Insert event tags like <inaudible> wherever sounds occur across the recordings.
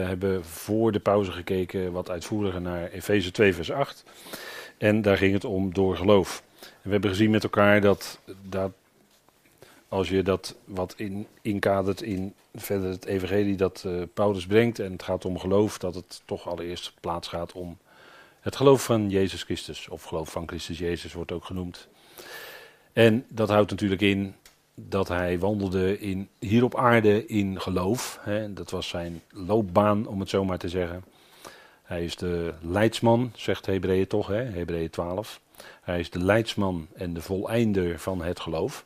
We hebben voor de pauze gekeken wat uitvoeriger naar Efeze 2 vers 8. En daar ging het om door geloof. We hebben gezien met elkaar dat, als je dat wat in, inkadert in verder het evangelie dat uh, Paulus brengt en het gaat om geloof, dat het toch allereerst plaats gaat om het geloof van Jezus Christus. Of geloof van Christus Jezus wordt ook genoemd. En dat houdt natuurlijk in dat hij wandelde in, hier op aarde in geloof. Hè. Dat was zijn loopbaan, om het zo maar te zeggen. Hij is de leidsman, zegt Hebreeën toch? Hebreeën 12. Hij is de leidsman en de voleinder van het geloof.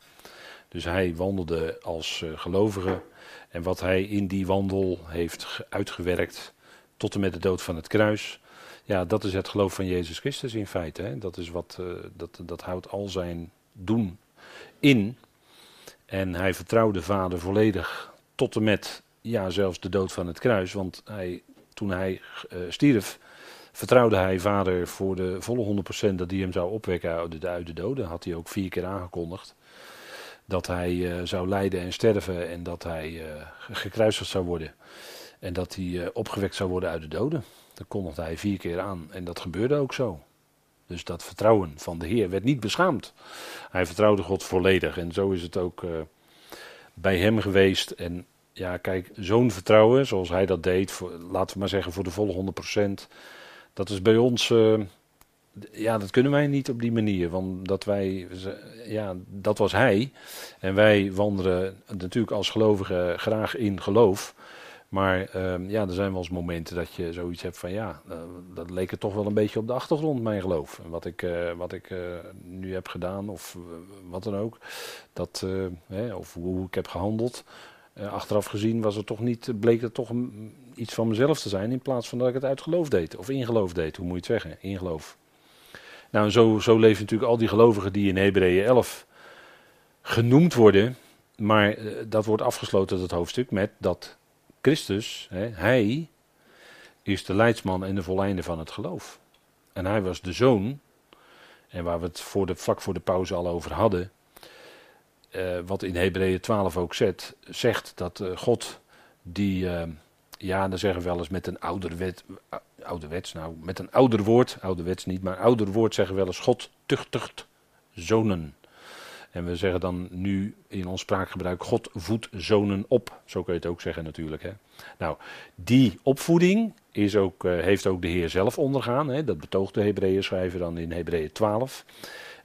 Dus hij wandelde als uh, gelovige. En wat hij in die wandel heeft uitgewerkt tot en met de dood van het kruis. Ja, dat is het geloof van Jezus Christus in feite. Hè? Dat, is wat, uh, dat, dat houdt al zijn doen in. En hij vertrouwde vader volledig tot en met, ja, zelfs de dood van het kruis. Want hij, toen hij uh, stierf, vertrouwde hij vader voor de volle 100% dat hij hem zou opwekken uit de, doden. Had hij ook vier keer aangekondigd. Dat hij uh, zou lijden en sterven en dat hij uh, gekruisigd zou worden. En dat hij opgewekt zou worden uit de doden. Dat kondigde hij vier keer aan en dat gebeurde ook zo. Dus dat vertrouwen van de Heer werd niet beschaamd. Hij vertrouwde God volledig. En zo is het ook uh, bij hem geweest. En ja, kijk, zo'n vertrouwen, zoals hij dat deed, laten we maar zeggen voor de volle 100%. Dat is bij ons, uh, ja, dat kunnen wij niet op die manier. Want dat wij, ja, dat was hij. En wij wandelen natuurlijk als gelovigen graag in geloof. Maar uh, ja, er zijn wel eens momenten dat je zoiets hebt van ja, uh, dat leek het toch wel een beetje op de achtergrond, mijn geloof. En wat ik, uh, wat ik uh, nu heb gedaan of wat dan ook, dat, of hoe ik heb gehandeld. achteraf gezien was het toch niet, bleek het toch iets van mezelf te zijn in plaats van dat ik het uit geloof deed. Of in geloof deed, hoe moet je het zeggen, in geloof. Nou, zo, zo leven natuurlijk al die gelovigen die in Hebreeën 11 genoemd worden. Maar dat wordt afgesloten, dat hoofdstuk, met dat Christus, hè, hij is de leidsman en de voleinde van het geloof. En hij was de zoon, en waar we het voor de, vlak voor de pauze al over hadden, uh, wat in Hebreeën 12 ook zet, zegt dat uh, God die, uh, ja, dan zeggen we wel eens met een ouderwet, ouderwets, nou, met een ouder woord, ouderwets niet, maar ouder woord zeggen we wel eens, God tuchtigt zonen. En we zeggen dan nu in ons spraakgebruik: God voedt zonen op. Zo kun je het ook zeggen, natuurlijk. Hè. Nou, die opvoeding is ook, uh, heeft ook de Heer zelf ondergaan. Hè. Dat betoogt de Hebreeën schrijver dan in Hebreeën 12.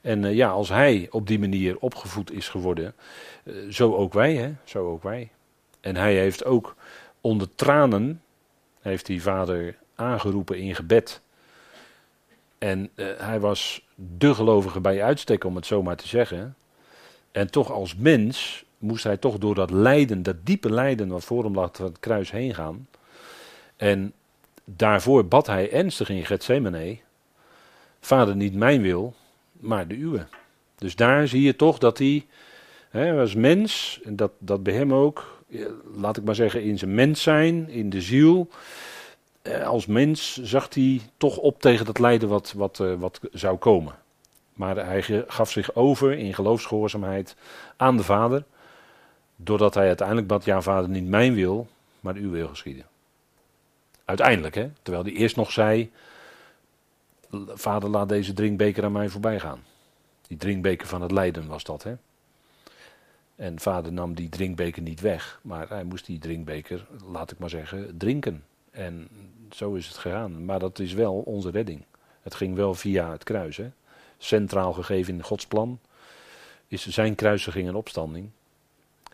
En uh, ja, als hij op die manier opgevoed is geworden, uh, zo ook wij, hè. Zo ook wij. En hij heeft ook onder tranen, heeft die vader aangeroepen in gebed. En hij was de gelovige bij uitstek, om het zo maar te zeggen. En toch als mens moest hij toch door dat lijden, dat diepe lijden wat voor hem lag, het kruis heen gaan. En daarvoor bad hij ernstig in Gethsemane, vader niet mijn wil, maar de uwe. Dus daar zie je toch dat hij hè, als mens, en dat, dat bij hem ook, laat ik maar zeggen in zijn mens zijn, in de ziel, eh, als mens zag hij toch op tegen dat lijden wat, wat, eh, wat zou komen. Maar hij gaf zich over in geloofsgehoorzaamheid aan de Vader. Doordat hij uiteindelijk bad, ja vader, niet mijn wil, maar uw wil geschieden. Uiteindelijk, hè. Terwijl hij eerst nog zei, vader laat deze drinkbeker aan mij voorbij gaan. Die drinkbeker van het lijden was dat, hè. En vader nam die drinkbeker niet weg, maar hij moest die drinkbeker, laat ik maar zeggen, drinken. En zo is het gegaan. Maar dat is wel onze redding. Het ging wel via het kruis, hè centraal gegeven in Gods plan, is zijn kruisiging en opstanding.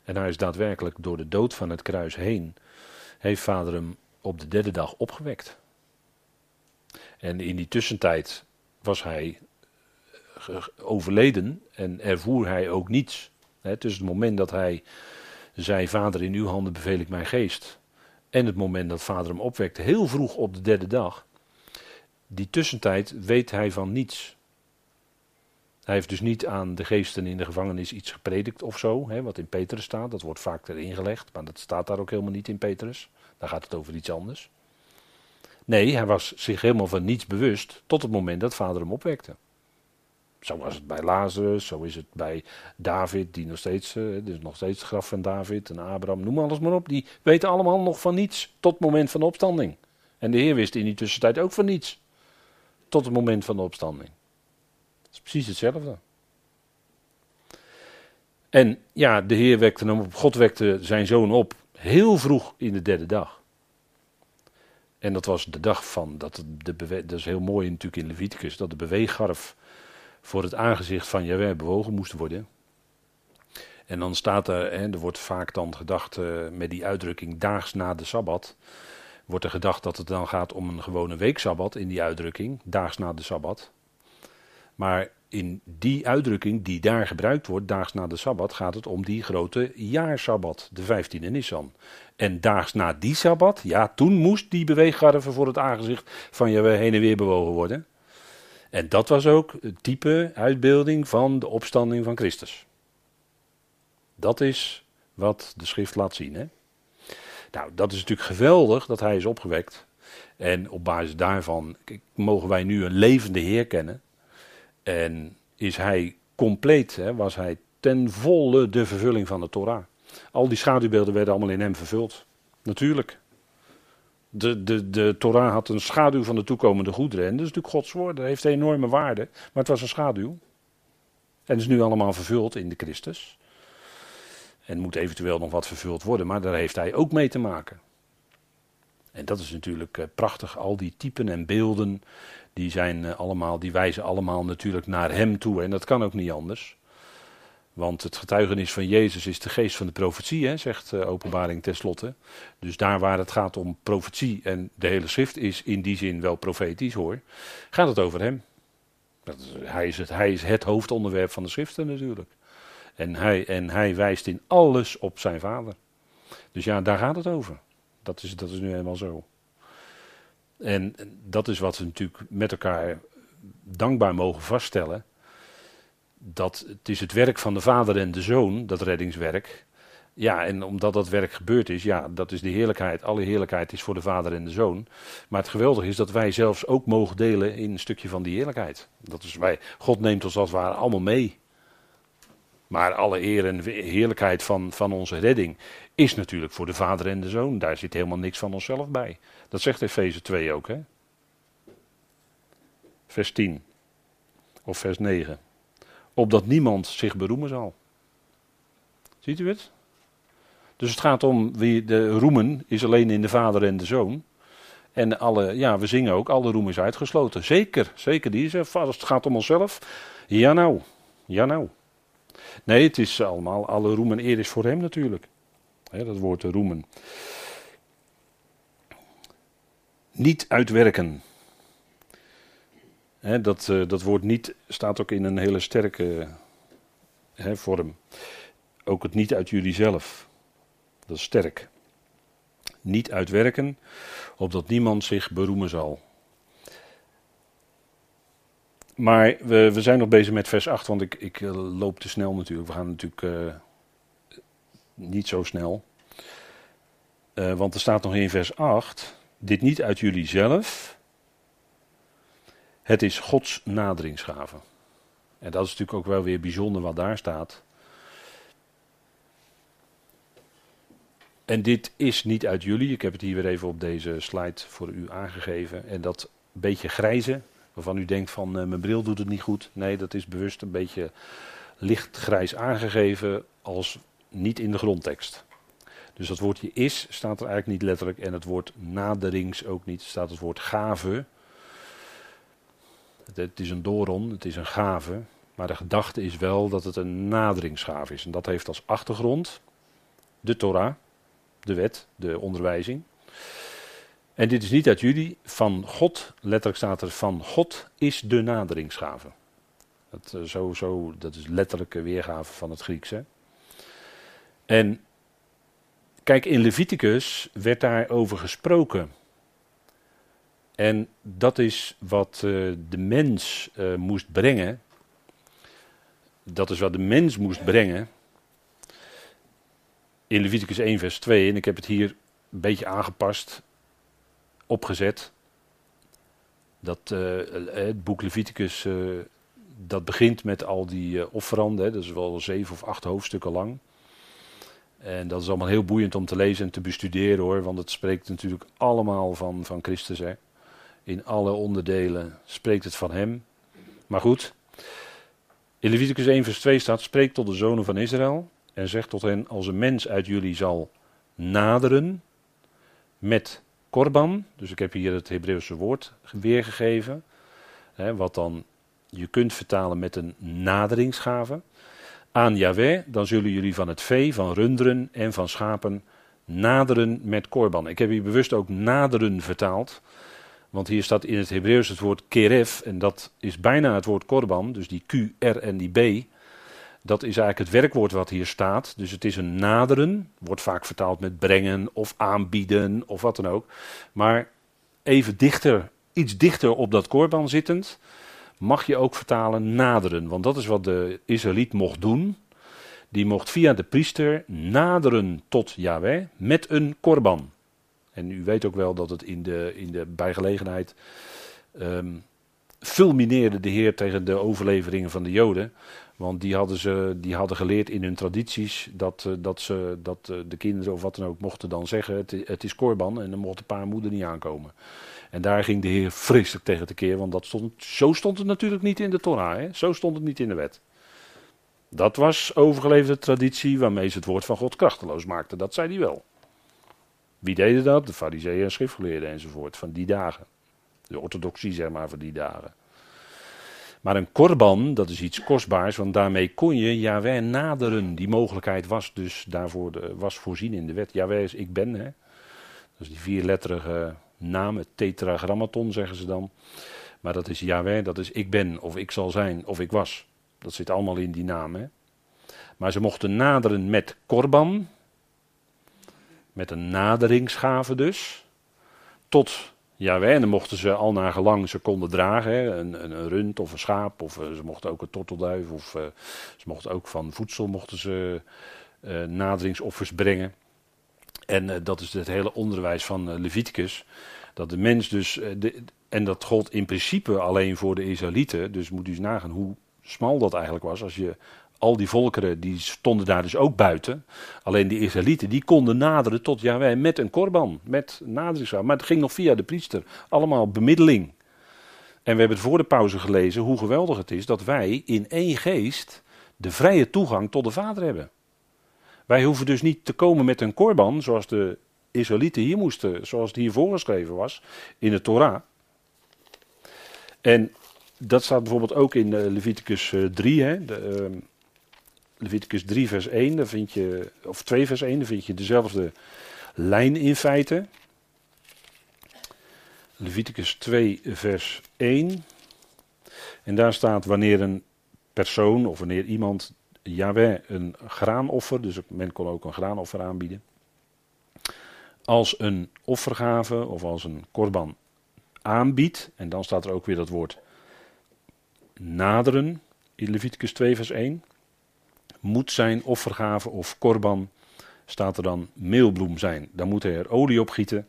En hij is daadwerkelijk door de dood van het kruis heen, heeft vader hem op de derde dag opgewekt. En in die tussentijd was hij eh, overleden en ervoer hij ook niets. Tussen het moment dat hij zei, vader in uw handen beveel ik mijn geest, en het moment dat vader hem opwekte, heel vroeg op de derde dag, die tussentijd weet hij van niets. Hij heeft dus niet aan de geesten in de gevangenis iets gepredikt of zo, hè, wat in Petrus staat. Dat wordt vaak erin gelegd, maar dat staat daar ook helemaal niet in Petrus. Daar gaat het over iets anders. Nee, hij was zich helemaal van niets bewust tot het moment dat vader hem opwekte. Zo was het bij Lazarus, zo is het bij David, die nog steeds, uh, is nog steeds het graf van David en Abraham, noem alles maar op. Die weten allemaal nog van niets tot het moment van de opstanding. En de Heer wist in die tussentijd ook van niets. Tot het moment van de opstanding. Precies hetzelfde. En ja, de Heer wekte hem op, God wekte zijn zoon op heel vroeg in de derde dag. En dat was de dag van, dat, de dat is heel mooi natuurlijk in Leviticus, dat de beweeggarf voor het aangezicht van Jaweh bewogen moest worden. En dan staat er, hè, er wordt vaak dan gedacht uh, met die uitdrukking daags na de Sabbat, wordt er gedacht dat het dan gaat om een gewone weeksabbat in die uitdrukking, daags na de Sabbat. Maar in die uitdrukking die daar gebruikt wordt, daags na de Sabbat, gaat het om die grote jaarsabbat, de 15e Nissan. En daags na die Sabbat, ja, toen moest die beweeggarven voor het aangezicht van je heen en weer bewogen worden. En dat was ook het type uitbeelding van de opstanding van Christus. Dat is wat de schrift laat zien. Hè? Nou, dat is natuurlijk geweldig dat hij is opgewekt. En op basis daarvan mogen wij nu een levende Heer kennen. En is hij compleet, hè, was hij ten volle de vervulling van de Torah. Al die schaduwbeelden werden allemaal in hem vervuld. Natuurlijk. De, de, de Torah had een schaduw van de toekomende goederen. En dat is natuurlijk Gods woord. Dat heeft enorme waarde. Maar het was een schaduw. En is nu allemaal vervuld in de Christus. En moet eventueel nog wat vervuld worden. Maar daar heeft hij ook mee te maken. En dat is natuurlijk eh, prachtig. Al die typen en beelden. Die, zijn, eh, allemaal, die wijzen allemaal natuurlijk naar hem toe. En dat kan ook niet anders. Want het getuigenis van Jezus is de geest van de profetie, hè, zegt uh, Openbaring tenslotte. Dus daar waar het gaat om profetie en de hele schrift is in die zin wel profetisch hoor, gaat het over hem. Dat hij, is het, hij is het hoofdonderwerp van de schriften natuurlijk. En hij, en hij wijst in alles op zijn vader. Dus ja, daar gaat het over. Dat is, dat is nu helemaal zo. En dat is wat we natuurlijk met elkaar dankbaar mogen vaststellen dat het is het werk van de vader en de zoon, dat reddingswerk. Ja, en omdat dat werk gebeurd is, ja, dat is de heerlijkheid. Alle heerlijkheid is voor de vader en de zoon. Maar het geweldige is dat wij zelfs ook mogen delen in een stukje van die heerlijkheid. Dat is wij, God neemt ons als het ware allemaal mee. Maar alle eer en heerlijkheid van, van onze redding is natuurlijk voor de vader en de zoon. Daar zit helemaal niks van onszelf bij. Dat zegt Efeze 2 ook, hè? Vers 10 of vers 9 opdat niemand zich beroemen zal. Ziet u het? Dus het gaat om wie de roemen is alleen in de vader en de zoon. En alle, ja, we zingen ook, alle roem is uitgesloten. Zeker, zeker die is er vast. Het gaat om onszelf. Ja nou, ja nou. Nee, het is allemaal, alle roem en eer is voor hem natuurlijk. Dat woord roemen. Niet uitwerken dat, uh, dat woord niet staat ook in een hele sterke vorm. Ook het niet uit jullie zelf. Dat is sterk. Niet uitwerken, opdat niemand zich beroemen zal. Maar we, we zijn nog bezig met vers 8, want ik, ik eh, loop te snel natuurlijk. We gaan natuurlijk uh, niet zo snel. Uh, want er staat nog in vers 8: Dit niet uit jullie zelf, het is Gods naderingsgave. En dat is natuurlijk ook wel weer bijzonder wat daar staat. En dit is niet uit jullie. Ik heb het hier weer even op deze slide voor u aangegeven. En dat beetje grijze, waarvan u denkt van uh, mijn bril doet het niet goed. Nee, dat is bewust een beetje lichtgrijs aangegeven als niet in de grondtekst. Dus dat woordje is staat er eigenlijk niet letterlijk en het woord naderings ook niet. Er staat het woord gave. Het, is een doron, het is een gave. Maar de gedachte is wel dat het een naderingsgave is. En dat heeft als achtergrond de Torah, de wet, de onderwijzing. En dit is niet uit jullie, van God, letterlijk staat er van God is de naderingsgave. Dat, uh, zo, zo, dat is letterlijke weergave van het Grieks. Hè? En kijk, in Leviticus werd daarover gesproken. En dat is wat uh, de mens uh, moest brengen. Dat is wat de mens moest brengen. In Leviticus 1, vers 2. En ik heb het hier een beetje aangepast, opgezet. Dat uh, het boek Leviticus, dat begint met al die offeranden, dat is wel zeven of acht hoofdstukken lang. En dat is allemaal heel boeiend om te lezen en te bestuderen hoor, want het spreekt natuurlijk allemaal van, van Christus. Hè. In alle onderdelen spreekt het van Hem. Maar goed, in Leviticus 1 vers 2 staat, spreek tot de zonen van Israël en zeg tot hen, als een mens uit jullie zal naderen met korban, dus ik heb hier het Hebreeuwse woord weergegeven, hè, wat dan je kunt vertalen met een naderingsgave, aan Yahweh, dan zullen jullie van het vee, van runderen en van schapen naderen met korban. Ik heb hier bewust ook naderen vertaald, want hier staat in het Hebreeuws het woord keref en dat is bijna het woord korban, dus die Q, R en die B. Dat is eigenlijk het werkwoord wat hier staat. Dus het is een naderen, wordt vaak vertaald met brengen of aanbieden of wat dan ook. Maar even dichter, iets dichter op dat korban zittend, mag je ook vertalen naderen. Want dat is wat de Israëliet mocht doen. Die mocht via de priester naderen tot Yahweh met een korban. En u weet ook wel dat het in de, in de bijgelegenheid um, fulmineerde de Heer tegen de overleveringen van de Joden. Want die hadden, ze, die hadden geleerd in hun tradities dat, eh, dat, ze, dat eh, de kinderen of wat dan ook mochten dan zeggen: het, is korban en dan mocht de paarmoeder niet aankomen. En daar ging de Heer vreselijk tegen te keer, want dat stond, zo stond het natuurlijk niet in de Torah. Hè? Zo stond het niet in de wet. Dat was overgeleverde traditie waarmee ze het woord van God krachteloos maakten. Dat zei hij wel. Wie deden dat? De fariseeën en schriftgeleerden enzovoort van die dagen. De orthodoxie zeg maar van die dagen. Maar een korban, dat is iets kostbaars, want daarmee kon je Yahweh naderen. Die mogelijkheid was dus daarvoor was voorzien in de wet. Yahweh is ik ben, hè. Dat is die vierletterige naam, het tetragrammaton zeggen ze dan. Maar dat is Yahweh, dat is ik ben, of ik zal zijn, of ik was. Dat zit allemaal in die naam, hè. Maar ze mochten naderen met korban, met een naderingsgave dus, tot ja, en dan mochten ze al naar gelang ze konden dragen. Een, een, een, rund of een schaap. Of uh, ze mochten ook een tortelduif. Of uh, ze mochten ook van voedsel mochten ze uh, naderingsoffers brengen. En dat is het hele onderwijs van Leviticus. Dat de mens dus. De, en dat gold in principe alleen voor de Israëlieten. Dus moet u eens nagaan hoe smal dat eigenlijk was. Als je al die volkeren die stonden daar dus ook buiten. Alleen de Israëlieten die konden naderen tot Yahweh met een korban, met naderingsraad. Maar het ging nog via de priester. Allemaal bemiddeling. En we hebben het voor de pauze gelezen hoe geweldig het is dat wij in één geest de vrije toegang tot de Vader hebben. Wij hoeven dus niet te komen met een korban zoals de Israëlieten hier moesten, zoals het hier voorgeschreven was in de Torah. En dat staat bijvoorbeeld ook in eh, Leviticus 3. Eh, hè, ehm, Leviticus 3 vers 1, daar vind je, of 2 vers 1, daar vind je dezelfde lijn in feite. Leviticus 2 vers 1. En daar staat wanneer een persoon of wanneer iemand Yahweh een graanoffer, dus men kon ook een graanoffer aanbieden, als een offergave of als een korban aanbiedt, en dan staat er ook weer dat woord naderen in Leviticus 2 vers 1 moet zijn offergave of korban, staat er dan meelbloem zijn. Dan moet hij er olie op gieten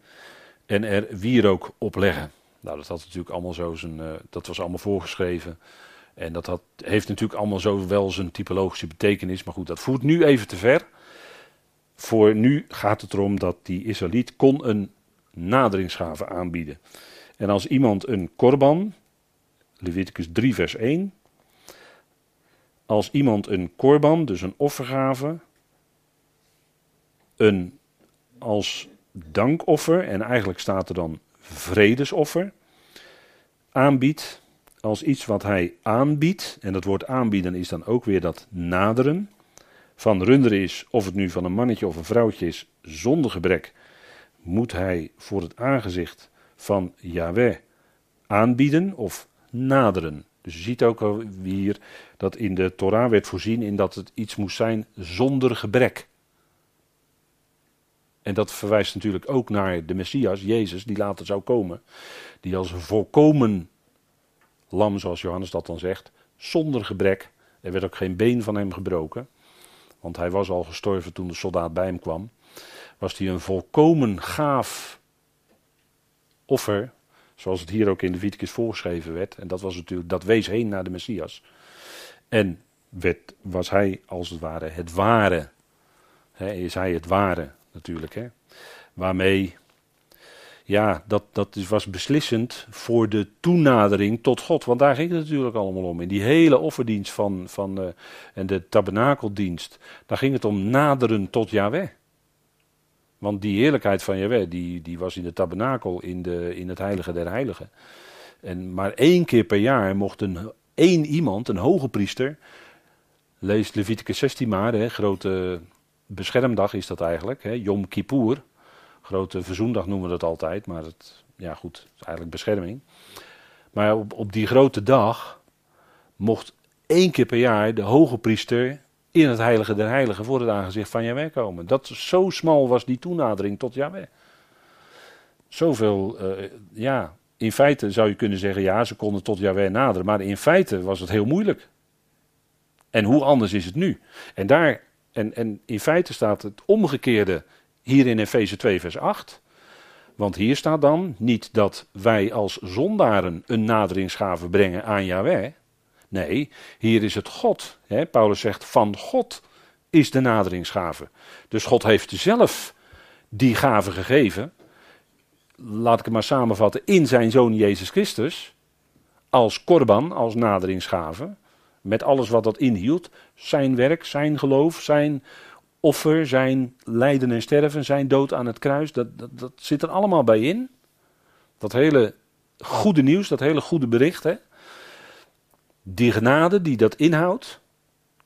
en er wierook op leggen. Nou, dat had natuurlijk allemaal zo zijn, uh, dat was allemaal voorgeschreven. En dat had, heeft natuurlijk allemaal zo wel zijn typologische betekenis. Maar goed, dat voert nu even te ver. Voor nu gaat het erom dat die Israëliet kon een naderingsgave aanbieden. En als iemand een korban, Leviticus 3 vers 1, als iemand een korban, dus een offergave, een als dankoffer, en eigenlijk staat er dan vredesoffer, aanbiedt als iets wat hij aanbiedt, en dat woord aanbieden is dan ook weer dat naderen, van runderen is, of het nu van een mannetje of een vrouwtje is, zonder gebrek, moet hij voor het aangezicht van Yahweh aanbieden of naderen. Dus je ziet ook hier dat in de Torah werd voorzien in dat het iets moest zijn zonder gebrek. En dat verwijst natuurlijk ook naar de Messias, Jezus, die later zou komen. Die als volkomen lam, zoals Johannes dat dan zegt, zonder gebrek. Er werd ook geen been van hem gebroken. Want hij was al gestorven toen de soldaat bij hem kwam. Was hij een volkomen gaaf offer Zoals het hier ook in de Leviticus voorgeschreven werd. En dat was natuurlijk, dat wees heen naar de Messias. En werd, was hij als het ware het ware. is hij het ware natuurlijk. Hè? Waarmee, ja, dat, dat was beslissend voor de toenadering tot God. Want daar ging het natuurlijk allemaal om. In die hele offerdienst van, van, uh, en de tabernakeldienst, daar ging het om naderen tot Yahweh. Want die heerlijkheid van Yahweh, die, die was in de tabernakel, in, de, in het heilige der heiligen. En maar één keer per jaar mocht een, één iemand, een hoge priester, lees Leviticus 16 maar, hè, grote beschermdag is dat eigenlijk, hè, Yom Kippur. Grote verzoendag noemen we dat altijd, maar het, ja goed, eigenlijk bescherming. Maar op, op die grote dag mocht één keer per jaar de hoge priester in het heilige der heiligen voor het aangezicht van Jahweh komen. Dat, zo smal was die toenadering tot Jahweh. Zoveel, uh, ja, in feite zou je kunnen zeggen, ja, ze konden tot Jahweh naderen, maar in feite was het heel moeilijk. En hoe anders is het nu? En daar, en, en in feite staat het omgekeerde hier in Efeze 2 vers 8. Want hier staat dan niet dat wij als zondaren een naderingsgave brengen aan Yahweh. Nee, hier is het God. Hè? Paulus zegt van God is de naderingsgave. Dus God heeft zelf die gave gegeven. Laat ik het maar samenvatten. In zijn zoon Jezus Christus. Als korban, als naderingsgave. Met alles wat dat inhield. Zijn werk, zijn geloof, zijn offer, zijn lijden en sterven, zijn dood aan het kruis. Dat, dat, dat zit er allemaal bij in. Dat hele goede nieuws, dat hele goede bericht. Hè? Die genade die dat inhoudt,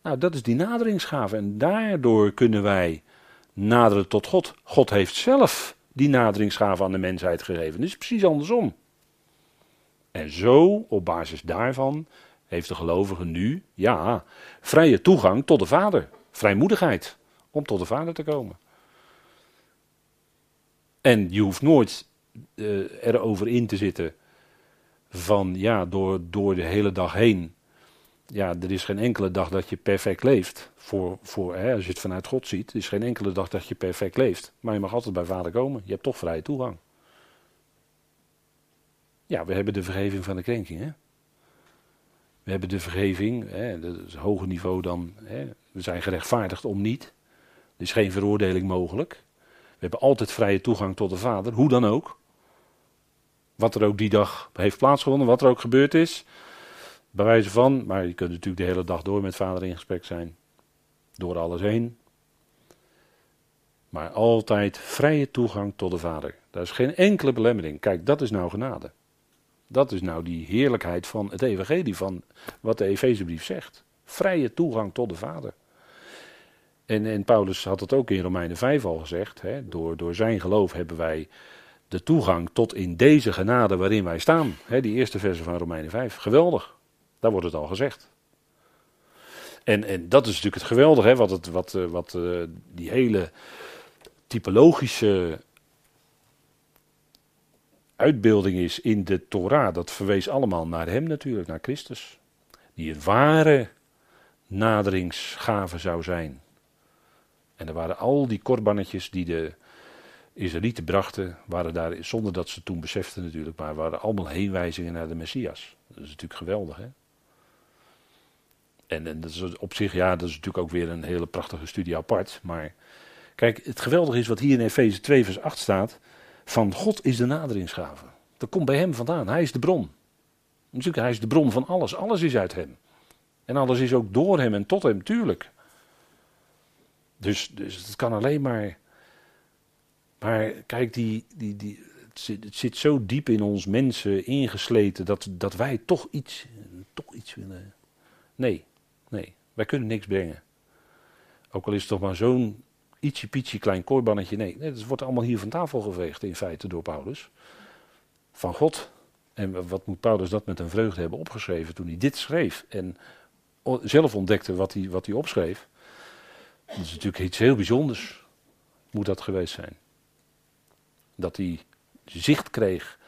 nou, dat is die naderingsgave. En daardoor kunnen wij naderen tot God. God heeft zelf die naderingsgave aan de mensheid gegeven. Dus precies andersom. En zo, op basis daarvan, heeft de gelovige nu, ja, vrije toegang tot de Vader. Vrijmoedigheid om tot de Vader te komen. En je hoeft nooit uh, erover in te zitten van ja, door, door de hele dag heen. Ja, er is geen enkele dag dat je perfect leeft. Voor, voor, hè, als je het vanuit God ziet, is geen enkele dag dat je perfect leeft. Maar je mag altijd bij vader komen. Je hebt toch vrije toegang. Ja, we hebben de vergeving van de krenking. Hè? We hebben de vergeving, hè, dat is een hoger niveau dan. Hè, we zijn gerechtvaardigd om niet. Is geen veroordeling mogelijk. We hebben altijd vrije toegang tot de Vader, hoe dan ook. Wat er ook die dag heeft plaatsgevonden, wat er ook gebeurd is. Bij wijze van, maar je kunt natuurlijk de hele dag door met vader in gesprek zijn. Door alles heen. Maar altijd vrije toegang tot de vader. Daar is geen enkele belemmering. Kijk, dat is nou genade. Dat is nou die heerlijkheid van het evangelie, van wat de Efezebrief zegt. Vrije toegang tot de vader. En, en Paulus had het ook in Romeinen 5 al gezegd. Hè, door, door zijn geloof hebben wij de toegang tot in deze genade waarin wij staan. Hè, die eerste verse van Romeinen 5. Geweldig. Daar wordt het al gezegd. En, en dat is natuurlijk het geweldige, hè, wat, het, wat, eh, wat uh, die hele typologische uitbeelding is in de Torah. Dat verwees allemaal naar hem natuurlijk, naar Christus. Die een ware naderingsgave zou zijn. En er waren al die korbannetjes die de Israëlieten brachten, waren daar, zonder dat ze toen beseften natuurlijk, maar waren allemaal heenwijzingen naar de Messias. Dat is natuurlijk geweldig, hè? En, en dat is op zich, ja, dat is natuurlijk ook weer een hele prachtige studie apart. Maar kijk, het geweldige is wat hier in Efeze 2 vers 8 staat. Van God is de naderingsgave. Dat komt bij hem vandaan. Hij is de bron. Natuurlijk, hij is de bron van alles. Alles is uit hem. En alles is ook door hem en tot hem, tuurlijk. Dus, dus het kan alleen maar. Maar kijk, die, die, die, het, zit, het zit zo diep in ons mensen ingesleten dat, dat wij toch iets, toch iets willen. Nee, nee, wij kunnen niks brengen. Ook al is het toch maar zo'n ietsje pietje klein koorbannetje. Nee, nee, het wordt allemaal hier van tafel geveegd in feite door Paulus. Van God. En wat moet Paulus dat met een vreugde hebben opgeschreven toen hij dit schreef. En zelf ontdekte wat hij, wat hij opschreef. Dat is natuurlijk iets heel bijzonders, moet dat geweest zijn. Dat hij zicht kreeg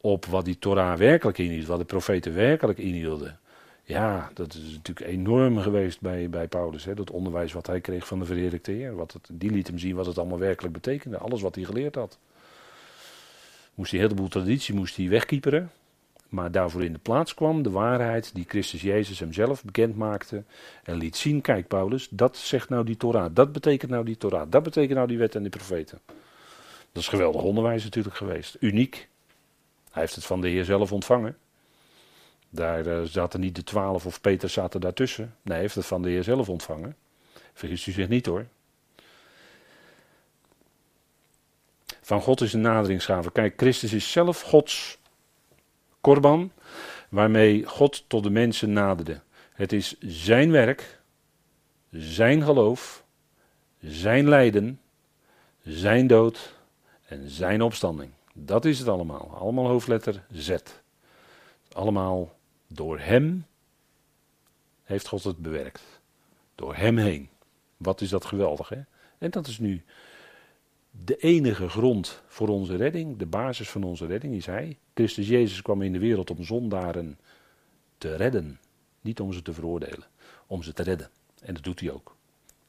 op wat die Torah werkelijk inhield, wat de profeten werkelijk inhielden. Ja, dat is natuurlijk enorm geweest bij, bij Paulus. Hè? Dat onderwijs wat hij kreeg van de verheerlijkte Heer. Wat het, die liet hem zien wat het allemaal werkelijk betekende. Alles wat hij geleerd had. Moest die heleboel traditie moest hij wegkieperen. Maar daarvoor in de plaats kwam de waarheid die Christus Jezus hemzelf bekend maakte. En liet zien, kijk Paulus, dat zegt nou die Torah. Dat betekent nou die Torah. Dat betekent nou die wet en die profeten. Dat is geweldig onderwijs natuurlijk geweest. Uniek. Hij heeft het van de Heer zelf ontvangen. Daar uh, zaten niet de twaalf of Peter zaten daartussen. Nee, hij heeft het van de Heer zelf ontvangen. Vergist u zich niet hoor. Van God is een naderingsgave. Kijk, Christus is zelf Gods korban, waarmee God tot de mensen naderde. Het is zijn werk, zijn geloof, zijn lijden, zijn dood en zijn opstanding. Dat is het allemaal. Allemaal hoofdletter Z. Allemaal door hem heeft God het bewerkt. Door hem heen. Wat is dat geweldig, hè? En dat is nu de enige grond voor onze redding, de basis van onze redding is Hij. Christus Jezus kwam in de wereld om zondaren te redden. Niet om ze te veroordelen, om ze te redden. En dat doet Hij ook.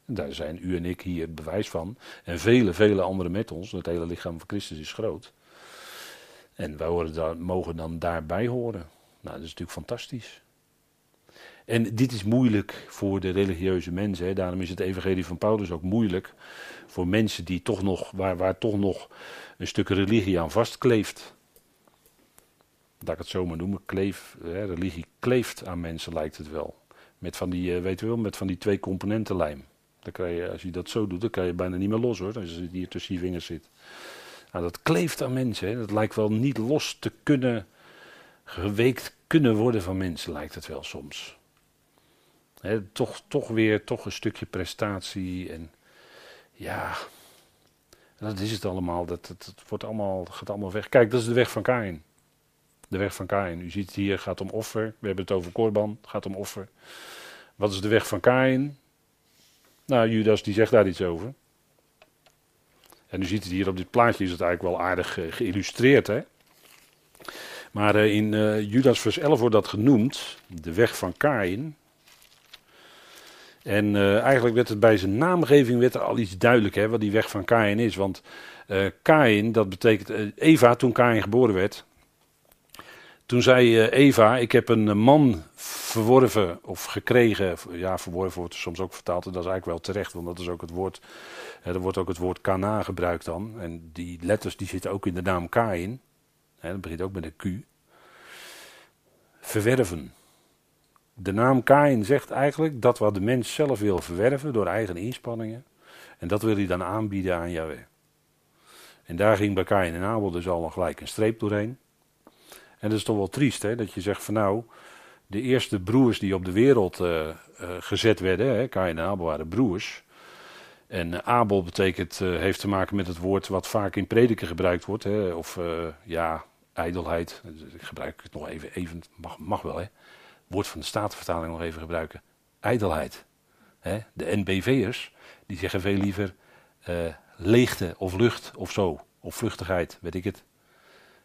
En daar zijn u en ik hier bewijs van. En vele, vele anderen met ons. Het hele lichaam van Christus is groot. En wij daar, mogen dan daarbij horen. Nou, dat is natuurlijk fantastisch. En dit is moeilijk voor de religieuze mensen. Hè. Daarom is het evangelie van Paulus ook moeilijk voor mensen die toch nog, waar, waar toch nog een stuk religie aan vastkleeft. Dat ik het zo maar noemen, kleef, hè, religie kleeft aan mensen lijkt het wel. Met van die, eh, weet je wel, met van die twee componenten lijm. Dan kan je, als je dat zo doet, dan kan je bijna niet meer los hoor, als je hier tussen je vingers zit. Nou, dat kleeft aan mensen, hè. dat lijkt wel niet los te kunnen, geweekt kunnen worden van mensen, lijkt het wel soms toch, toch weer toch een stukje prestatie. En ja, dat is het allemaal. Dat, dat, wordt allemaal, gaat allemaal weg. Kijk, dat is de weg van Kain. De weg van Kain. U ziet hier, gaat om offer. We hebben het over Korban, gaat om offer. Wat is de weg van Kain? Nou, Judas die zegt daar iets over. En u ziet het hier op dit plaatje, is het eigenlijk wel aardig uh, geïllustreerd. Hè? Maar uh, in uh, Judas vers 11 wordt dat genoemd, de weg van Kain. En uh, eigenlijk werd het bij zijn naamgeving werd er al iets duidelijk, hè, wat die weg van Kain is. Want uh, Kain, dat betekent uh, Eva, toen Kain geboren werd. Toen zei Eva, ik heb een man verworven of gekregen. Ja, verworven wordt soms ook vertaald. En dat is eigenlijk wel terecht, want dat is ook het woord. er wordt ook het woord Kana gebruikt dan. En die letters die zitten ook in de naam Kain. Hè, dat begint ook met een Q. Verwerven. De naam Kain zegt eigenlijk dat wat de mens zelf wil verwerven door eigen inspanningen. En dat wil hij dan aanbieden aan Yahweh. En daar ging bij Kain en Abel dus al nog gelijk een streep doorheen. En dat is toch wel triest, hè? dat je zegt van nou, de eerste broers die op de wereld uh, uh, gezet werden, hè, Kain en Abel waren broers. En Abel betekent, heeft te maken met het woord wat vaak in prediken gebruikt wordt. Hè, of ja, ijdelheid. Ik gebruik het nog even, even mag, mag wel hè woord van de Statenvertaling nog even gebruiken. Ijdelheid. de NBV'ers, die zeggen veel liever uh, leegte of lucht of zo. Of vluchtigheid, weet ik het.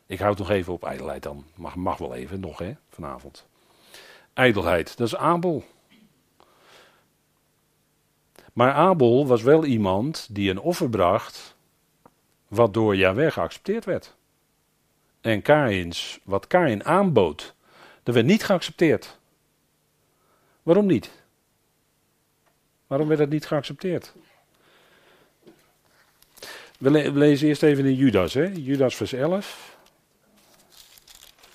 Ik houd nog even op ijdelheid dan. Mag, mag wel even, nog hè, vanavond. Ijdelheid, dat is Abel. Maar Abel was wel iemand die een offer bracht, wat door Jahweh geaccepteerd werd. En Kains, wat Kain aanbood, dat werd niet geaccepteerd. Waarom niet? Waarom werd het niet geaccepteerd? We, lezen eerst even in Judas, hè? Judas vers 11.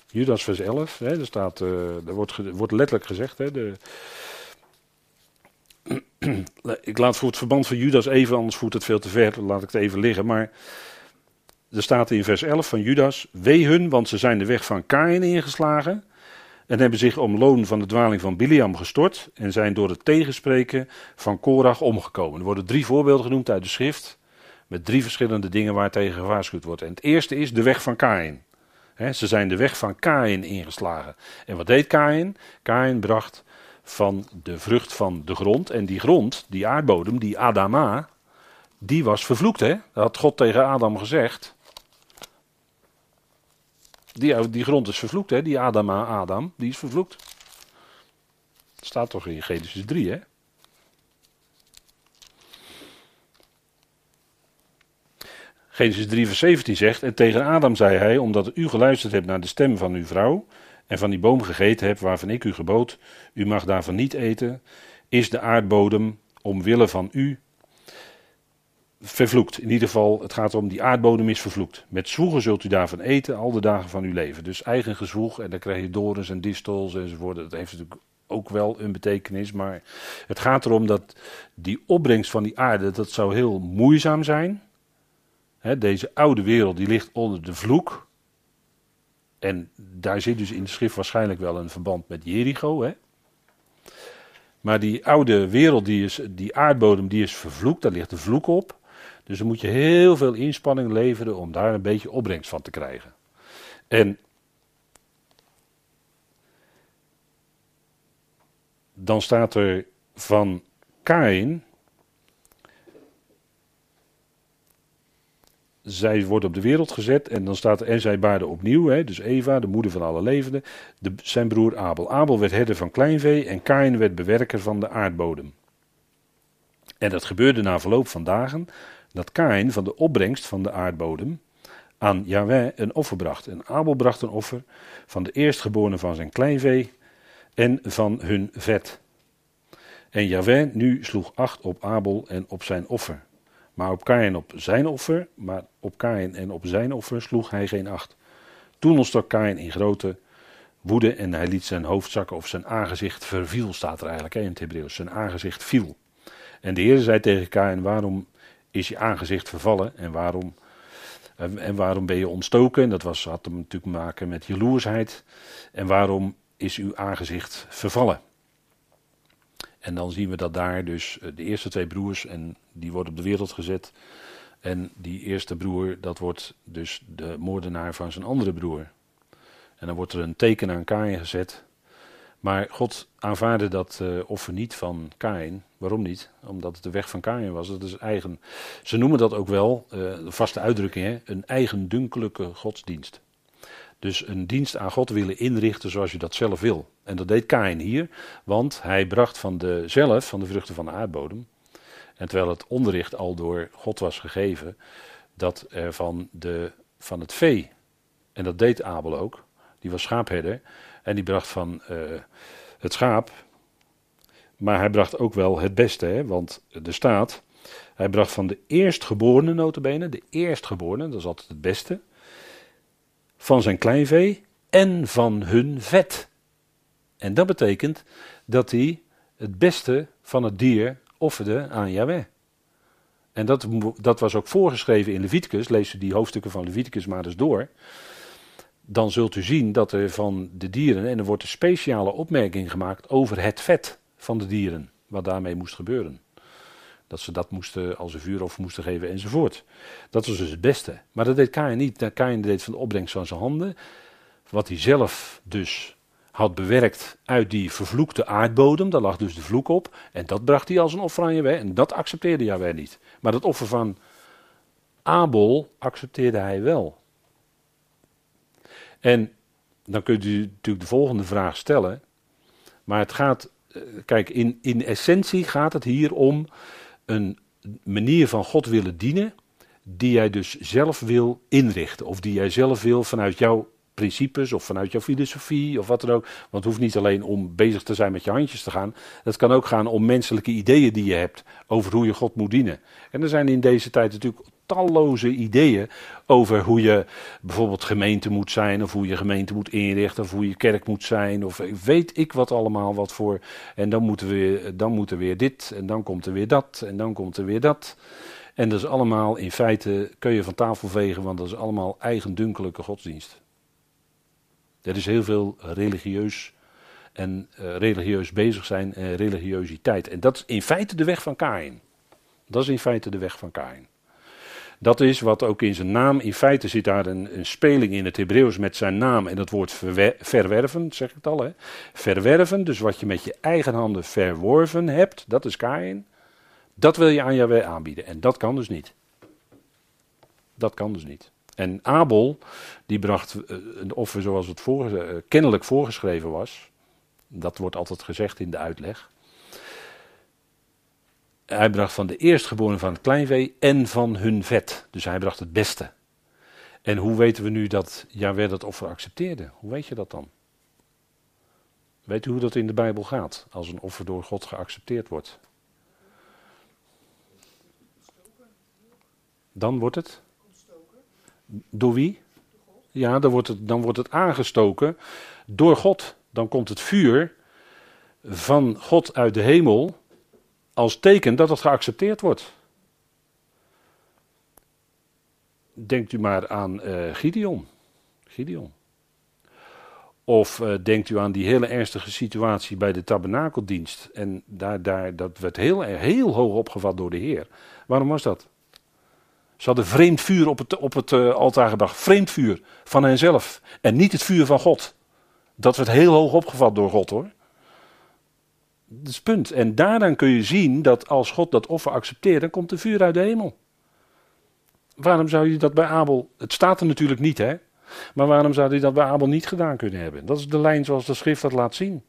Judas vers 11, hè? Er, staat, uh, er wordt, wordt letterlijk gezegd, hè? De, <clears throat> ik laat voor het verband van Judas even, anders voert het veel te ver, laat ik het even liggen. Maar er staat in vers 11 van Judas: Wee hun, want ze zijn de weg van Kain ingeslagen en hebben zich om loon van de dwaling van Biliam gestort en zijn door het tegenspreken van Korach omgekomen. Er worden drie voorbeelden genoemd uit de schrift, met drie verschillende dingen waar tegen gewaarschuwd wordt. En het eerste is de weg van Kain. ze zijn de weg van Kain ingeslagen. En wat deed Kain? Kain bracht van de vrucht van de grond. En die grond, die aardbodem, die Adama, die was vervloekt. Hè? Dat had God tegen Adam gezegd. Die, die grond is vervloekt, hè? Die Adama, Adam, die is vervloekt. Staat toch in Genesis 3, hè? Genesis 3 vers 17 zegt, en tegen Adam zei hij, omdat u geluisterd hebt naar de stem van uw vrouw en van die boom gegeten hebt waarvan ik u gebood, u mag daarvan niet eten, is de aardbodem omwille van u vervloekt. In ieder geval, het gaat om die aardbodem is vervloekt. Met zwoegen zult u daarvan eten al de dagen van uw leven. Dus eigen gezwoeg en dan krijg je dorens en distels enzovoort. Dat heeft natuurlijk ook wel een betekenis, maar het gaat erom dat die opbrengst van die aarde, dat zou heel moeizaam zijn. deze oude wereld die ligt onder de vloek. En daar zit dus in de schrift waarschijnlijk wel een verband met Jericho. Hè? Maar die oude wereld, die, is, die aardbodem, die is vervloekt, daar ligt de vloek op. Dus dan moet je heel veel inspanning leveren om daar een beetje opbrengst van te krijgen. En dan staat er van Kain. Zij wordt op de wereld gezet en dan staat er en zij baarde opnieuw, hè, dus Eva, de moeder van alle levenden, de, zijn broer Abel. Abel werd herder van kleinvee en Kain werd bewerker van de aardbodem. En dat gebeurde na verloop van dagen dat Kain van de opbrengst van de aardbodem aan Yahweh een offer bracht. En Abel bracht een offer van de eerstgeborene van zijn kleinvee en van hun vet. En Yahweh nu sloeg acht op Abel en op zijn offer. Maar op Kain op zijn offer, maar op Kain en op zijn offer sloeg hij geen acht. Toen ontstak Kain in grote woede en hij liet zijn hoofd zakken of zijn aangezicht verviel, staat er eigenlijk in het Hebreeuws. Zijn aangezicht viel. En de Heer zei tegen Kain, waarom is je aangezicht vervallen en waarom, en waarom ben je ontstoken? En dat was, had hem natuurlijk maken met jaloersheid. En waarom is uw aangezicht vervallen? En dan zien we dat daar dus eh, de eerste twee broers, en die worden op de wereld gezet. En die eerste broer, dat wordt dus de moordenaar van zijn andere broer. En dan wordt er een teken aan Kain gezet. Maar God aanvaarde dat uh, offer niet van Kain. Waarom niet? Omdat het de weg van Kain was. Dat is eigen. Ze noemen dat ook wel, uh, vaste uitdrukking, hè, een eigendunkelijke godsdienst. Dus een dienst aan God willen inrichten zoals je dat zelf wil. En dat deed Kain hier, want hij bracht van de zelf, van de vruchten van de aardbodem. En terwijl het onderricht al door God was gegeven, dat er van, de, van het vee, en dat deed Abel ook, die was schaapherder, en die bracht van uh, het schaap, maar hij bracht ook wel het beste, hè, want er staat, hij bracht van de eerstgeborene notabene, de eerstgeborene, dat is altijd het beste, van zijn kleinvee en van hun vet. En dat betekent dat hij het beste van het dier offerde aan Yahweh. En dat, dat was ook voorgeschreven in Leviticus. Lees u die hoofdstukken van Leviticus maar eens door. Dan zult u zien dat er van de dieren, en er wordt een speciale opmerking gemaakt over het vet van de dieren. Wat daarmee moest gebeuren. Dat ze dat moesten als een vuuroffer moesten geven enzovoort. Dat was dus het beste. Maar dat deed Kain niet. Kain deed van de opbrengst van zijn handen. Wat hij zelf dus had bewerkt uit die vervloekte aardbodem. Daar lag dus de vloek op. En dat bracht hij als een offer aan Jaweh. En dat accepteerde Jaweh niet. Maar dat offer van Abel accepteerde hij wel. En dan kunt u natuurlijk de volgende vraag stellen. Maar het gaat, eh, kijk, in, in essentie gaat het hier om een manier van God willen dienen, die jij dus zelf wil inrichten. Of die jij zelf wil vanuit jouw principes of vanuit jouw filosofie of wat dan ook. Want het hoeft niet alleen om bezig te zijn met je handjes te gaan. Het kan ook gaan om menselijke ideeën die je hebt over hoe je God moet dienen. En er zijn in deze tijd natuurlijk talloze ideeën over hoe je bijvoorbeeld gemeente moet zijn, of hoe je gemeente moet inrichten, of hoe je kerk moet zijn, of weet ik wat allemaal wat voor. En dan, moeten we, dan moet er weer dit, en dan komt er weer dat, en dan komt er weer dat. En dat is allemaal in feite, kun je van tafel vegen, want dat is allemaal eigendunkelijke godsdienst. Er is heel veel religieus en uh, religieus bezig zijn en religiositeit. En dat is in feite de weg van Kain. Dat is in feite de weg van Kain. Dat is wat ook in zijn naam, in feite zit daar een, een speling in het Hebreeuws met zijn naam en dat woord verwerven, zeg ik het al. Hè? Verwerven, dus wat je met je eigen handen verworven hebt, dat is Kain. Dat wil je aan Yahweh aanbieden en dat kan dus niet. Dat kan dus niet. En Abel, die bracht eh, een offer zoals het voor, eh, kennelijk voorgeschreven was. Dat wordt altijd gezegd in de uitleg. Hij bracht van de eerstgeboren van het kleinvee en van hun vet. Dus hij bracht het beste. En hoe weten we nu dat Jaweh dat offer accepteerde? Hoe weet je dat dan? Weet u hoe dat in de Bijbel gaat? Als een offer door God geaccepteerd wordt. Dan wordt het? Door wie? Ja, dan wordt, het, dan wordt het aangestoken door God. Dan komt het vuur van God uit de hemel als teken dat het geaccepteerd wordt. Denkt u maar aan uh, Gideon. Gideon. Of uh, denkt u aan die hele ernstige situatie bij de tabernakeldienst. En daar, daar, dat werd heel, heel hoog opgevat door de Heer. Waarom was dat? Ze hadden vreemd vuur op het, op het uh, altaar gebracht. Vreemd vuur van henzelf. En niet het vuur van God. Dat werd heel hoog opgevat door God hoor. Dat het punt. En daaraan kun je zien dat als God dat offer accepteert, dan komt er vuur uit de hemel. Waarom zou je dat bij Abel. Het staat er natuurlijk niet, hè? Maar waarom zou hij dat bij Abel niet gedaan kunnen hebben? Dat is de lijn zoals de schrift dat laat zien.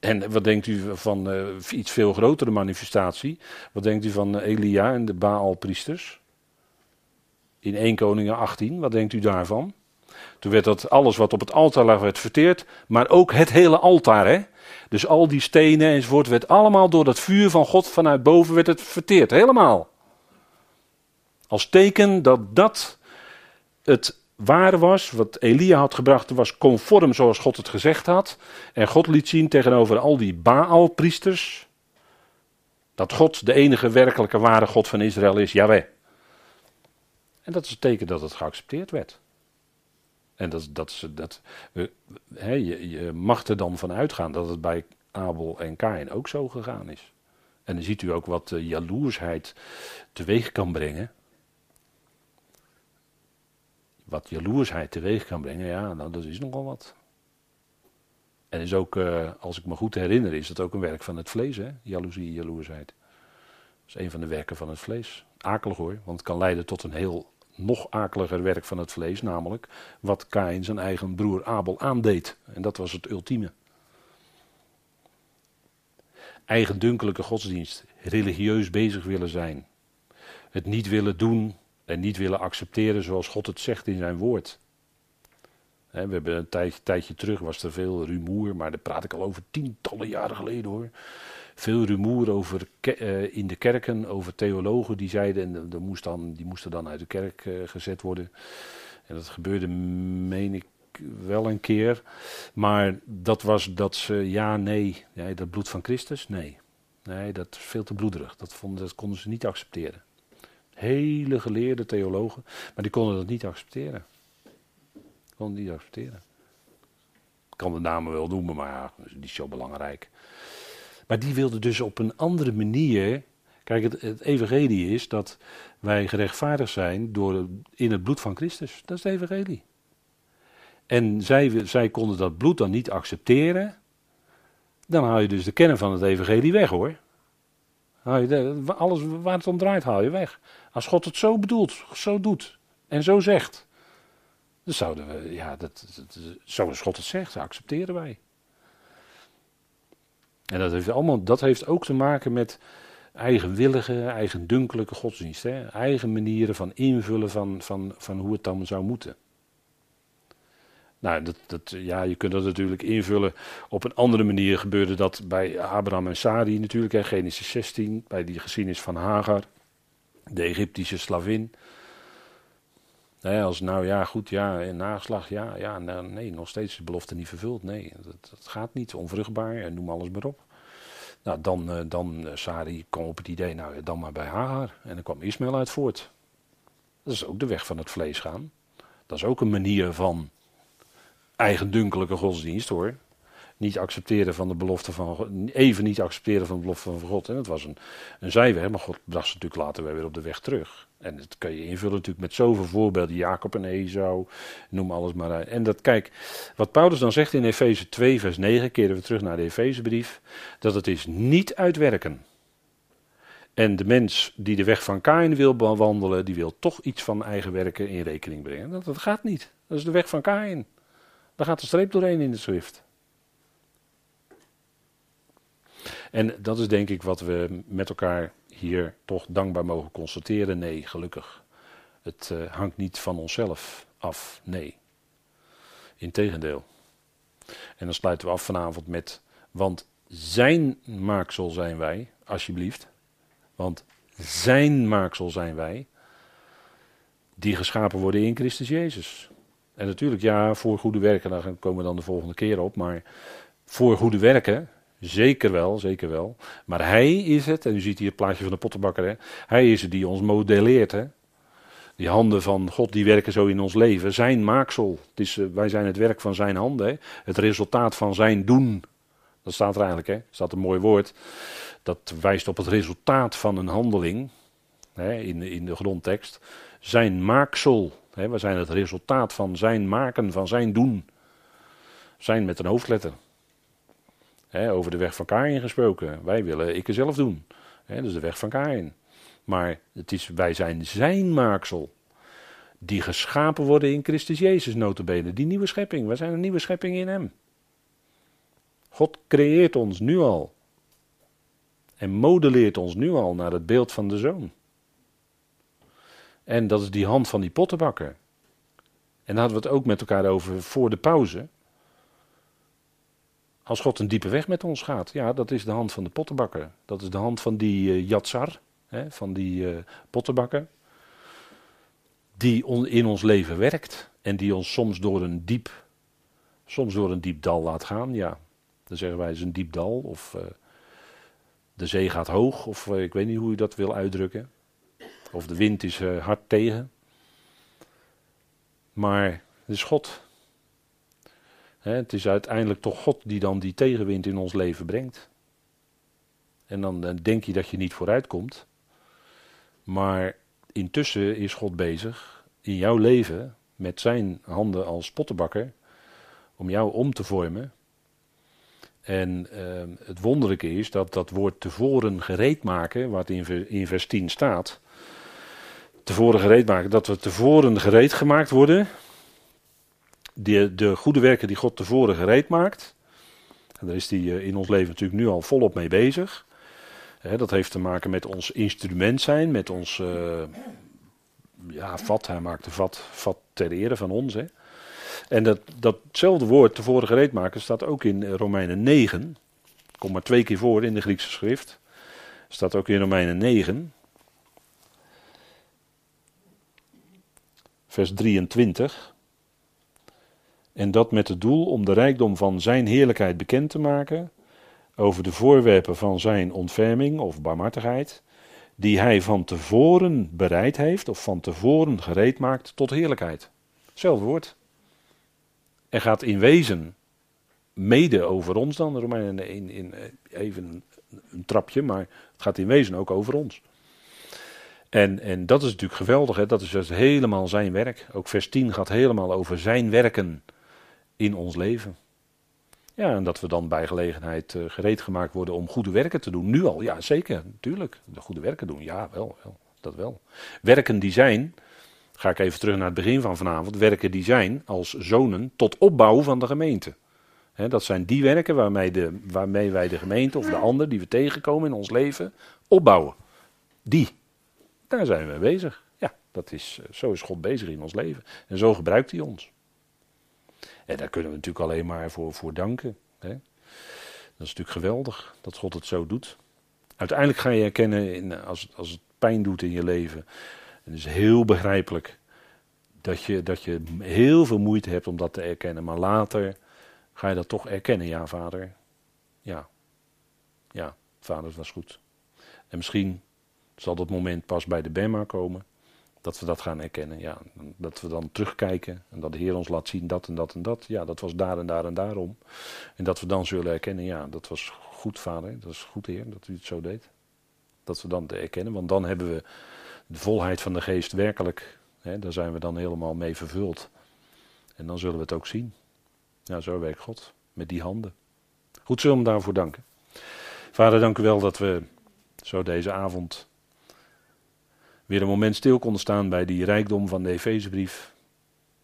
En wat denkt u van uh, iets veel grotere manifestatie? Wat denkt u van uh, Elia en de Baalpriesters? In 1 Koningen 18, wat denkt u daarvan? Toen werd dat alles wat op het altaar lag werd verteerd, maar ook het hele altaar. Hè? Dus al die stenen enzovoort werd allemaal door dat vuur van God vanuit boven werd het verteerd, helemaal. Als teken dat dat het ware was, wat Elia had gebracht, was conform zoals God het gezegd had. En God liet zien tegenover al die Baal-priesters, dat God de enige werkelijke ware God van Israël is, Yahweh. En dat is het teken dat het geaccepteerd werd. En dat, dat, dat, he, je, je mag er dan van uitgaan dat het bij Abel en Kain ook zo gegaan is. En dan ziet u ook wat uh, jaloersheid teweeg kan brengen. Wat jaloersheid teweeg kan brengen, ja, nou, dat is nogal wat. En is ook, uh, als ik me goed herinner, is dat ook een werk van het vlees, hè? Jaloezie, jaloersheid. Dat is een van de werken van het vlees. Akelig hoor, want het kan leiden tot een heel nog akeliger werk van het vlees, namelijk wat Kain zijn eigen broer Abel aandeed. En dat was het ultieme. Eigendunkelijke godsdienst, religieus bezig willen zijn, het niet willen doen en niet willen accepteren zoals God het zegt in zijn woord. we hebben een tijdje, tijdje terug, was er veel rumoer, maar daar praat ik al over tientallen jaren geleden hoor veel rumoer over uh, in de kerken, over theologen die zeiden, en de, moest dan, die moesten dan uit de kerk uh, gezet worden. En dat gebeurde, meen ik, wel een keer. Maar dat was dat ze, ja, nee, nee dat bloed van Christus, nee. Nee, dat is veel te bloederig. Dat, vonden, dat konden ze niet accepteren. Hele geleerde theologen, maar die konden dat niet accepteren. Konden niet accepteren. Ik kan de namen wel noemen, maar ja, dat is zo belangrijk. Maar die wilde dus op een andere manier. Kijk, het, evangelie is dat wij gerechtvaardigd zijn door, in het bloed van Christus. Dat is het evangelie. En zij, zij konden dat bloed dan niet accepteren. Dan haal je dus de kern van het evangelie weg hoor. Haal je alles waar het om draait haal je weg. Als God het zo bedoelt, zo doet en zo zegt. Dan zouden we, ja, dat, dat, zoals God het zegt, accepteren wij. En dat heeft, allemaal, dat heeft ook te maken met eigenwillige, eigendunkelijke godsdienst. Hè? Eigen manieren van invullen van, van, van hoe het dan zou moeten. Nou, dat, dat, ja, je kunt dat natuurlijk invullen. Op een andere manier gebeurde dat bij Abraham en Sari natuurlijk. Hè, Genesis 16, bij die geschiedenis van Hagar, de Egyptische slavin. Als nou ja, goed, ja, in nageslag, ja, ja, nou, nee, nog steeds de belofte niet vervuld. Nee, dat, gaat niet, onvruchtbaar en noem alles maar op. Nou, dan, uh, dan uh, Sari kwam op het idee, nou dan maar bij Hagar. En dan kwam Ismaël uit voort. Dat is ook de weg van het vlees gaan. Dat is ook een manier van eigendunkelijke godsdienst hoor. Niet accepteren van de belofte van. Even niet accepteren van de belofte van God. En dat was een, een zijweg, maar God bracht ze natuurlijk later weer op de weg terug. En dat kan je invullen natuurlijk met zoveel voorbeelden. Jacob en Esau, noem alles maar. En dat, kijk, wat Paulus dan zegt in Efeze 2, vers 9, keren we terug naar de Efezebrief, dat het is niet uitwerken. En de mens die de weg van Kain wil bewandelen, die wil toch iets van eigen werken in rekening brengen. Dat, dat gaat niet. Dat is de weg van Kain. Daar gaat de streep doorheen in de schrift. En dat is denk ik wat we met elkaar hier toch dankbaar mogen constateren. Nee, gelukkig. Het uh, hangt niet van onszelf af. Nee. Integendeel. En dan sluiten we af vanavond met. Want zijn maaksel zijn wij, alsjeblieft. Want zijn maaksel zijn wij. Die geschapen worden in Christus Jezus. En natuurlijk, ja, voor goede werken, daar komen we dan de volgende keer op. Maar voor goede werken, zeker wel, zeker wel. Maar hij is het, en u ziet hier het plaatje van de pottenbakker, hè? hij is het die ons modelleert. Hè? Die handen van God die werken zo in ons leven. Zijn maaksel. Het is, eh, wij zijn het werk van zijn handen. Het resultaat van zijn doen. Dat staat er eigenlijk. Hè? Staat een mooi woord. Dat wijst op het resultaat van een handeling. Hè? In, in de grondtekst. Zijn maaksel. Hè? We zijn het resultaat van zijn maken, van zijn doen. Zijn met een hoofdletter. Over de weg van Kain gesproken. Wij willen ik zelf doen. Hè? Dus de weg van Kain. Maar het is, wij zijn zijn maaksel. Die geschapen worden in Christus Jezus notabene. Die nieuwe schepping. Wij zijn een nieuwe schepping in hem. God creëert ons nu al. En modelleert ons nu al naar het beeld van de zoon. En dat is die hand van die pottenbakker. En daar hadden we het ook met elkaar over voor de pauze. Als God een diepe weg met ons gaat, ja, dat is de hand van de pottenbakker. Dat is de hand van die uh, hè, van die uh, pottenbakker, die in ons leven werkt en die ons soms door een diep, soms door een diep dal laat gaan. Ja, dan zeggen wij het is een diep dal of uh, de zee gaat hoog of ik weet niet hoe je dat wil uitdrukken. Of de wind is hard tegen. Maar het is God. Het is uiteindelijk toch God die dan die tegenwind in ons leven brengt. En dan, dan denk je dat je niet vooruit komt. Maar intussen is God bezig in jouw leven met zijn handen als pottenbakker om jou om te vormen. En uh, het wonderlijke is dat dat woord tevoren gereed maken, wat in, in vers 10 staat, tevoren gereed maken, dat we tevoren gereed gemaakt worden. De, de goede werken die God tevoren gereed maakt. En daar is hij eh, in ons leven natuurlijk nu al volop mee bezig dat heeft te maken met ons instrument zijn, met ons uh, ja, vat. Hij maakt de vat, vat ter ere van ons. En dat, datzelfde woord, tevoren gereed maken, staat ook in Romeinen 9. Komt maar twee keer voor in de Griekse schrift. Staat ook in Romeinen 9. Vers 23. En dat met het doel om de rijkdom van zijn heerlijkheid bekend te maken over de voorwerpen van zijn ontferming of barmhartigheid, die hij van tevoren bereid heeft of van tevoren gereed maakt tot heerlijkheid. Hetzelfde woord. Er gaat in wezen mede over ons dan, Romeinen in, in, even een trapje, maar het gaat in wezen ook over ons. En, en dat is natuurlijk geweldig, hè? dat is dus helemaal zijn werk. Ook vers 10 gaat helemaal over zijn werken in ons leven. Ja, en dat we dan bij gelegenheid uh, gereed gemaakt worden om goede werken te doen. Nu al, ja zeker, natuurlijk. De goede werken doen, ja wel, wel, dat wel. Werken die zijn, ga ik even terug naar het begin van vanavond, werken die zijn als zonen tot opbouw van de gemeente. dat zijn die werken waarmee, de, waarmee wij de gemeente of de ander die we tegenkomen in ons leven opbouwen. Die, daar zijn we mee bezig. Ja, dat is, eh, zo is God bezig in ons leven. En zo gebruikt hij ons. En daar kunnen we natuurlijk alleen maar voor, voor danken. Hè? Dat is natuurlijk geweldig dat God het zo doet. Uiteindelijk ga je erkennen, in, als, als het pijn doet in je leven. En het is heel begrijpelijk dat je, dat je heel veel moeite hebt om dat te erkennen. Maar later ga je dat toch erkennen. Ja, vader. Ja. Ja, vader, dat was goed. En misschien zal dat moment pas bij de Bema komen. Dat we dat gaan herkennen. Ja, dat we dan terugkijken en dat de Heer ons laat zien dat en dat en dat. Ja, dat was daar en daar en daarom. En dat we dan zullen herkennen, ja, dat was goed, vader. Dat is goed, Heer, dat u het zo deed. Dat we dan te erkennen, want dan hebben we de volheid van de geest werkelijk. Hè, daar zijn we dan helemaal mee vervuld. En dan zullen we het ook zien. Ja, zo werkt God. Met die handen. Goed, zullen we hem daarvoor danken. Vader, dank u wel dat we zo deze avond weer een moment stil konden staan bij die rijkdom van de Efezebrief.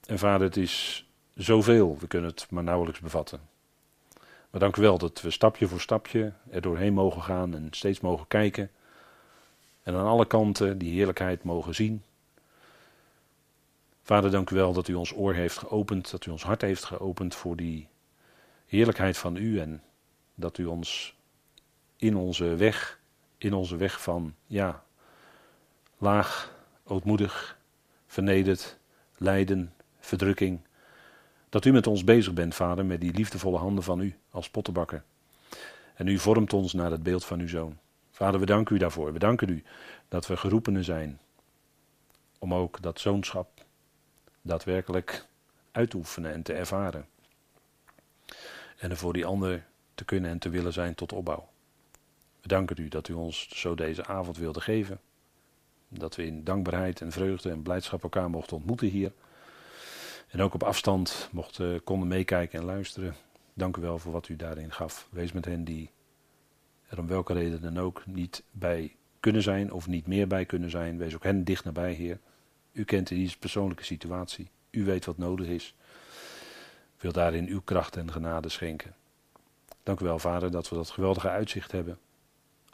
En vader, het is zoveel, we kunnen het maar nauwelijks bevatten. Maar dank u wel dat we stapje voor stapje er doorheen mogen gaan en steeds mogen kijken. En aan alle kanten die heerlijkheid mogen zien. Vader, dank u wel dat u ons oor heeft geopend, dat u ons hart heeft geopend voor die heerlijkheid van u en dat u ons in onze weg, in onze weg van, ja, laag, ootmoedig, vernederd, lijden, verdrukking, dat u met ons bezig bent, Vader, met die liefdevolle handen van u als pottenbakker. En u vormt ons naar het beeld van uw zoon. Vader, we danken u daarvoor. We danken u dat we geroepenen zijn om ook dat zoonschap daadwerkelijk uit te oefenen en te ervaren. En er voor die ander te kunnen en te willen zijn tot opbouw. We danken u dat u ons zo deze avond wilde geven. Dat we in dankbaarheid en vreugde en blijdschap elkaar mochten ontmoeten hier. En ook op afstand mochten, konden meekijken en luisteren. Dank u wel voor wat u daarin gaf. Wees met hen die er om welke reden dan ook niet bij kunnen zijn of niet meer bij kunnen zijn. Wees ook hen dicht nabij, Heer. U kent die persoonlijke situatie. U weet wat nodig is. Wil daarin uw kracht en genade schenken. Dank u wel, Vader, dat we dat geweldige uitzicht hebben.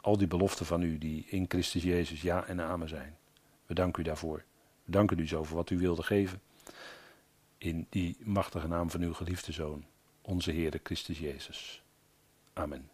Al die beloften van u die in Christus Jezus ja en amen zijn. We danken u daarvoor. We danken u zo voor wat u wilde geven. In die machtige naam van uw geliefde Zoon, onze Heer Christus Jezus. Amen.